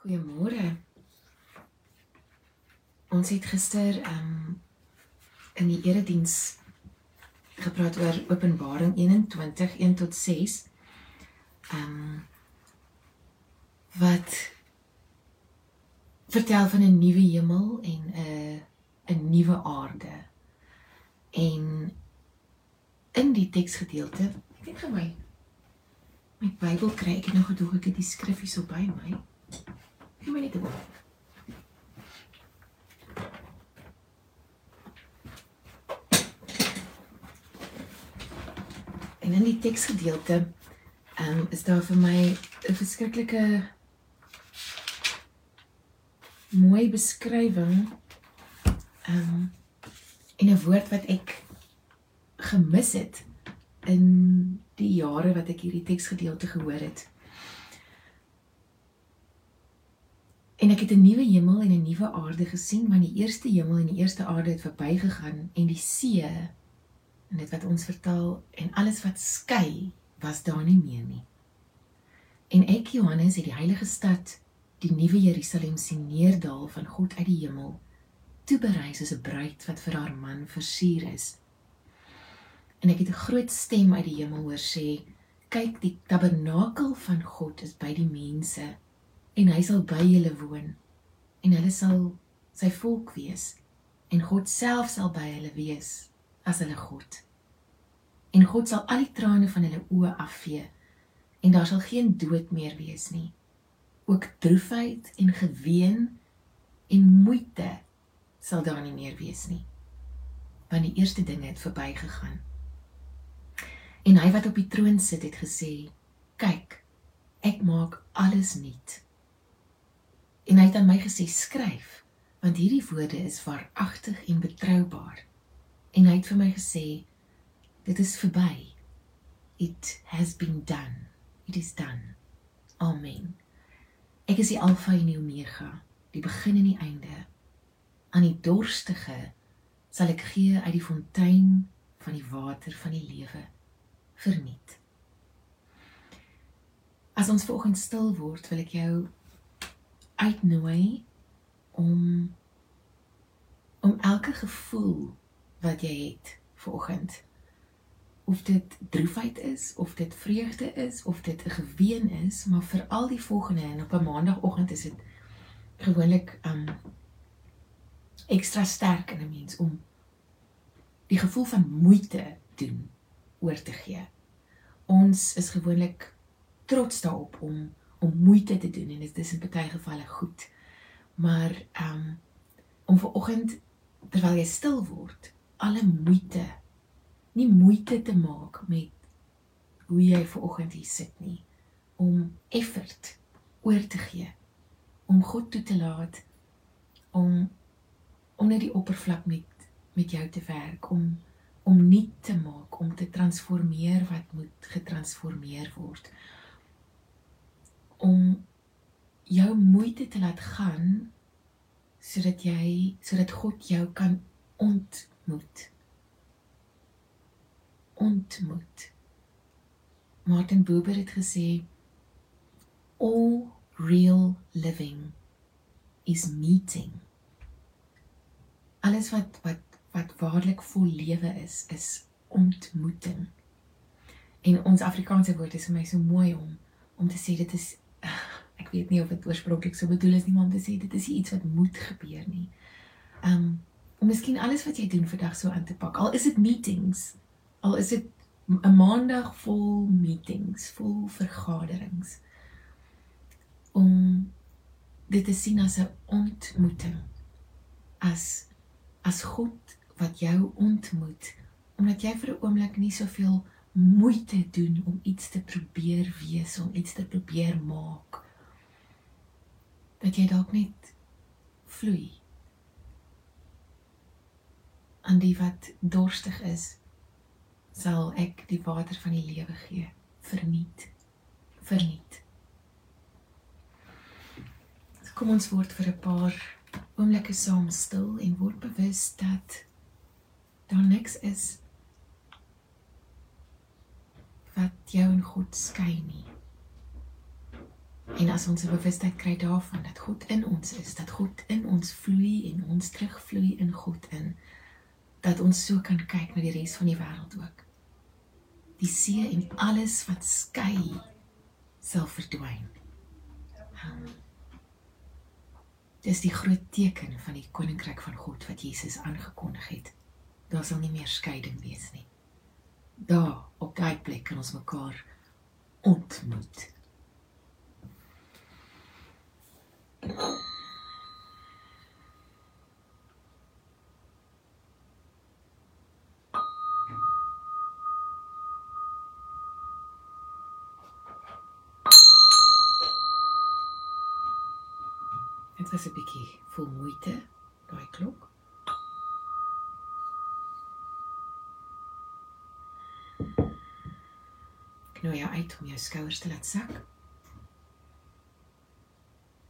Goeiemôre. Ons het gister um in die erediens gepraat oor Openbaring 21 1 tot 6. Um wat vertel van 'n nuwe hemel en 'n 'n nuwe aarde. En in die teksgedeelte, ek dink vir my my Bybel kry ek nog gedoog ek het die skriffies so by my. My net 'n oomblik. En in die teksgedeelte um, is daar vir my 'n verskriklike mooi beskrywing um, in 'n woord wat ek gemis het in die jare wat ek hierdie teksgedeelte gehoor het. En ek het 'n nuwe hemel en 'n nuwe aarde gesien, want die eerste hemel en die eerste aarde het verbygegaan en die see en dit wat ons vertel en alles wat skei was daar nie meer nie. En ek Johannes het die heilige stad, die nuwe Jerusalem sien neerdal van God uit die hemel, toe berei soos 'n bruid wat vir haar man versier is. En ek het 'n groot stem uit die hemel hoor sê: "Kyk, die tabernakel van God is by die mense." En hy sal by julle woon en hulle sal sy volk wees en God self sal by hulle wees as hulle God. En God sal al die trane van hulle oë afvee en daar sal geen dood meer wees nie. Ook droefheid en geween en moeite sal daar nie meer wees nie. Want die eerste dinge het verbygegaan. En hy wat op die troon sit het gesê: "Kyk, ek maak alles nuut." En hy het aan my gesê skryf want hierdie woorde is waaragtig en betroubaar. En hy het vir my gesê dit is verby. It has been done. It is done. Amen. Ek is die Alfa en die Omega, die begin en die einde. Aan die dorstige sal ek gee uit die fontein van die water van die lewe verniet. As ons vanoggend stil word, wil ek jou uitnooi om om elke gevoel wat jy het vanoggend of dit droefheid is of dit vreugde is of dit 'n geween is maar veral die volgende en op 'n maandagooggend is dit gewoonlik um ekstra sterk in 'n mens om die gevoel van moeite doen oor te gee. Ons is gewoonlik trots daarop om om moeite te doen en dit is in baie gevalle goed. Maar um om ver oggend terwyl jy stil word, alle moeite nie moeite te maak met hoe jy ver oggend hier sit nie om effort oor te gee om God toe te laat om onder die oppervlak met met jou te werk om om nuut te maak om te transformeer wat moet getransformeer word om jou moeite te laat gaan sodat jy sodat God jou kan ontmoet. Ontmoet. Martin Buber het gesê all real living is meeting. Alles wat wat wat waarlik vol lewe is is ontmoeting. En ons Afrikaanse woord is vir my so mooi om om te sê dit is ek weet nie of dit oorspronklik so bedoel is nie, maar om te sê dit is iets wat moet gebeur nie. Um om miskien alles wat jy doen vandag so aan te pak. Al is dit meetings, al is dit 'n maandag vol meetings, vol vergaderings. Om dit te sien as 'n ontmoeting. As as God wat jou ontmoet omdat jy vir 'n oomblik nie soveel moeite doen om iets te probeer wees, om iets te probeer maak. Dat jy dalk net vloei. Aan die wat dorstig is, sal ek die water van die lewe gee, verniet. Verniet. So kom ons word vir 'n paar oomblikke saam stil en word bewus dat daar niks is wat jou en God skei nie. En as ons bewustheid kry daarvan dat God in ons is, dat God in ons vloei en ons terugvloei in God in, dat ons so kan kyk na die res van die wêreld ook. Die see en alles wat skei sal verdwyn. Dis die groot teken van die koninkryk van God wat Jesus aangekondig het. Daar sal nie meer skeiding wees nie. Daar op daai plek kan ons mekaar ontmoet. Dit was 'n bietjie vol moeite, daai klok. Knooi jou uit om jou skouers te laat sak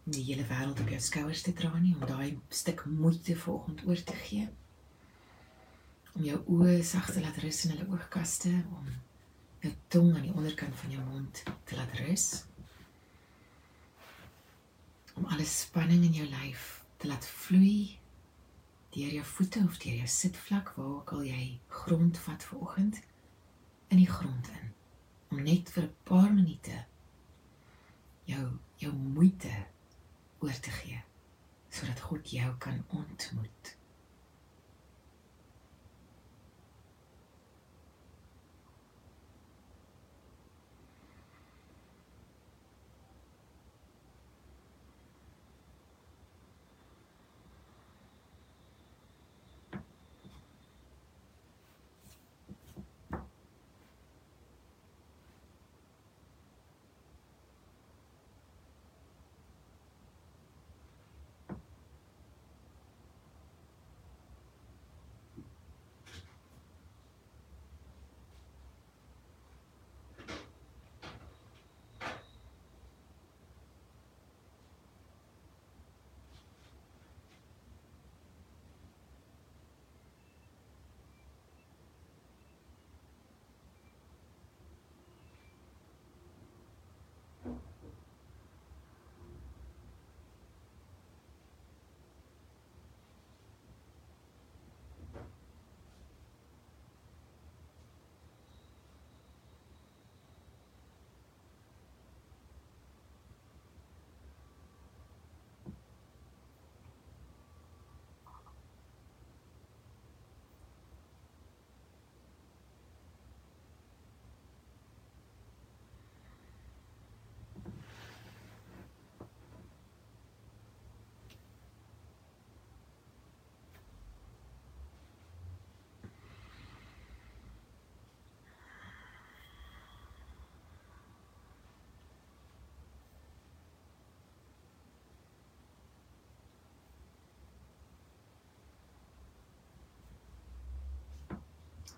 die hele wêreld op jou skouers te dra nie om daai stuk moeite vanoggend oor te gee. Om jou oë sag te laat rus in hulle oogkaste om jou tong aan die onderkant van jou mond te laat rus. Om alle spanning in jou lyf te laat vloei deur jou voete of deur jou sitvlak waar ook al jy grond vat vanoggend in die grond in. Om net vir 'n paar minute jou jou moeite oor te gee sodat God jou kan ontmoet.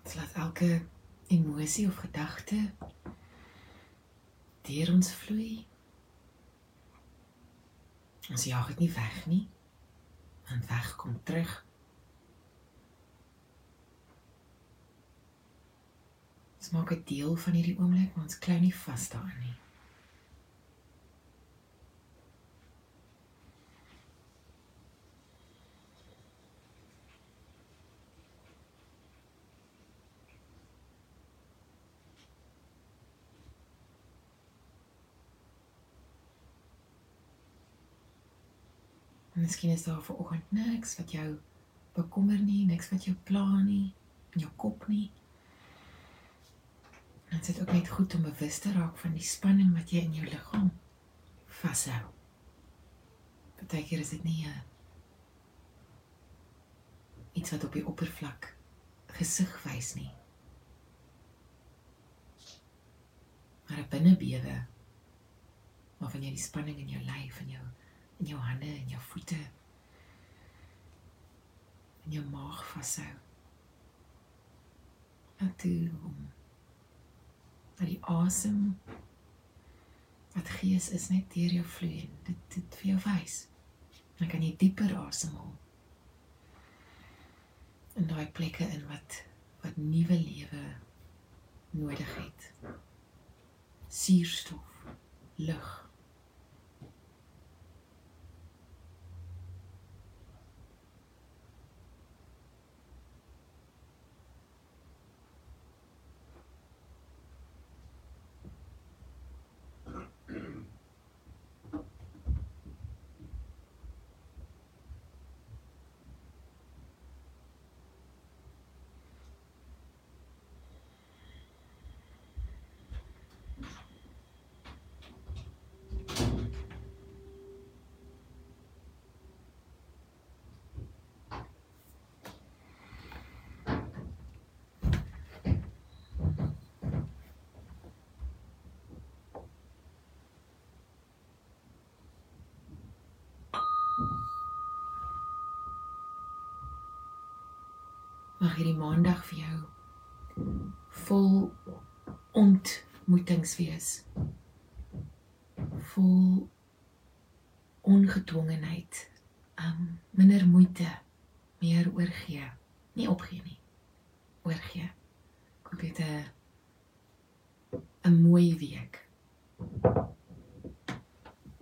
Ons laat elke emosie of gedagte deur ons vloei. Ons jaag dit nie weg nie. En weg kom terug. Dit maak 'n deel van hierdie oomblik, maar ons klou nie vas daarin nie. Miskien is daar vir oggend niks wat jou bekommer nie, niks wat jou pla nie in jou kop nie. Dit is ook net goed om bewus te raak van die spanning wat jy in jou liggaam vashou. Partykeer is dit nie 'n iets wat op die oppervlak gesig wys nie. Maar 'n binnebewe waarvan jy die spanning in jou lyf en jou in jou hande en jou voete en jou maag vashou. En toe om dat die asem wat gees is net deur jou vloei en dit dit vir jou wys. Dan kan jy dieper asemhaal. In daai plekke in wat wat nuwe lewe nodig het. Suurstof, lug Mag hierdie maandag vir jou vol ontmoetings wees. Vol ongedwongenheid. Um minder moeite, meer oorgee. Nie opgee nie. Oorgee. Ek hoop het 'n 'n mooi week.